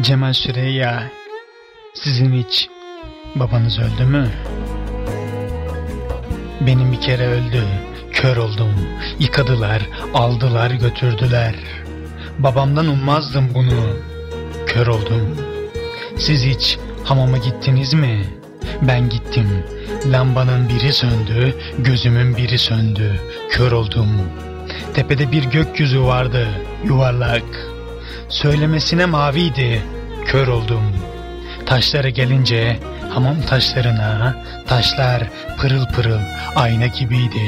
Cemal Süreyya, sizin hiç babanız öldü mü? Benim bir kere öldü, kör oldum, yıkadılar, aldılar götürdüler. Babamdan ummazdım bunu, kör oldum. Siz hiç hamama gittiniz mi? Ben gittim, lambanın biri söndü, gözümün biri söndü, kör oldum. Tepede bir gökyüzü vardı, yuvarlak. Söylemesine maviydi, kör oldum. Taşlara gelince hamam taşlarına taşlar pırıl pırıl ayna gibiydi.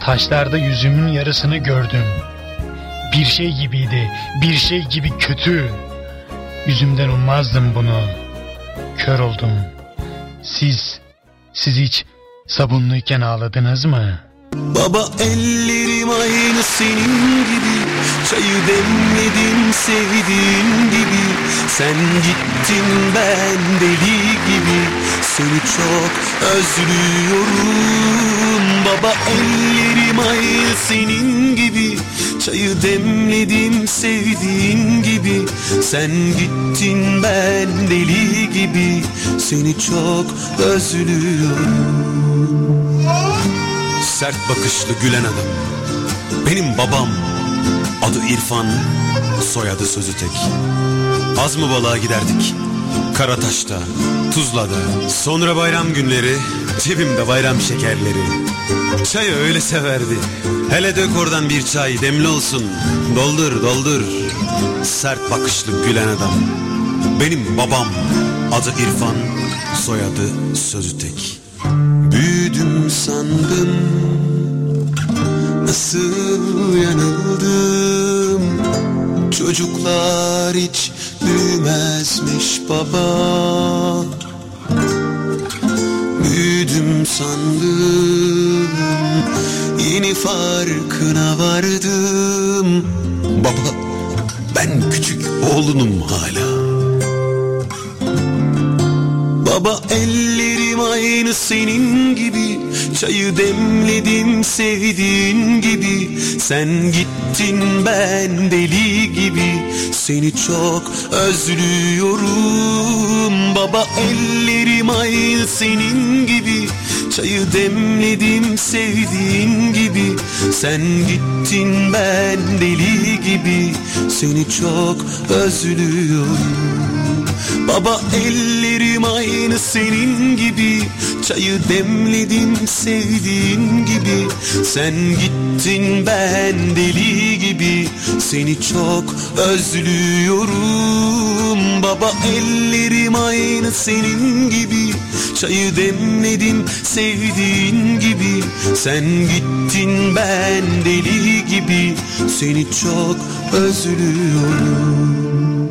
Taşlarda yüzümün yarısını gördüm. Bir şey gibiydi, bir şey gibi kötü. Yüzümden ummazdım bunu. Kör oldum. Siz, siz hiç sabunluyken ağladınız mı? Baba ellerim aynı senin gibi Çayı demledim sevdiğin gibi. Sen gittin ben deli gibi Seni çok özlüyorum. Baba ellerim aynı senin gibi Çayı demledim sevdiğin gibi. Sen gittin ben deli gibi Seni çok özlüyorum Sert bakışlı gülen adam. Benim babam Adı İrfan Soyadı sözü tek. Az mı balığa giderdik? Karataş'ta Tuzla'da. Sonra bayram günleri Cebimde bayram şekerleri. Çayı öyle severdi. Hele dök oradan bir çay demli olsun. Doldur doldur. Sert bakışlı gülen adam. Benim babam Adı İrfan Soyadı sözü tek Büyüdüm sandım Nasıl yanıldım? Çocuklar hiç büyümezmiş baba. Büyüdüm sandım Yeni farkına vardım. Baba ben küçük oğlunum hala Baba ellerim aynı senin gibi Çayı demledim sevdiğin gibi. Sen gittin ben deli gibi Seni çok özlüyorum. Baba ellerim aynı senin gibi Çayı demledim sevdiğin gibi. Sen gittin ben deli gibi Seni çok özlüyorum Baba ellerim aynı senin gibi. Çayı demledim sevdiğin gibi. Sen gittin ben deli gibi. Seni çok özlüyorum. Baba ellerim aynı senin gibi. Çayı demledim sevdiğin gibi. Sen gittin ben deli gibi. Seni çok özlüyorum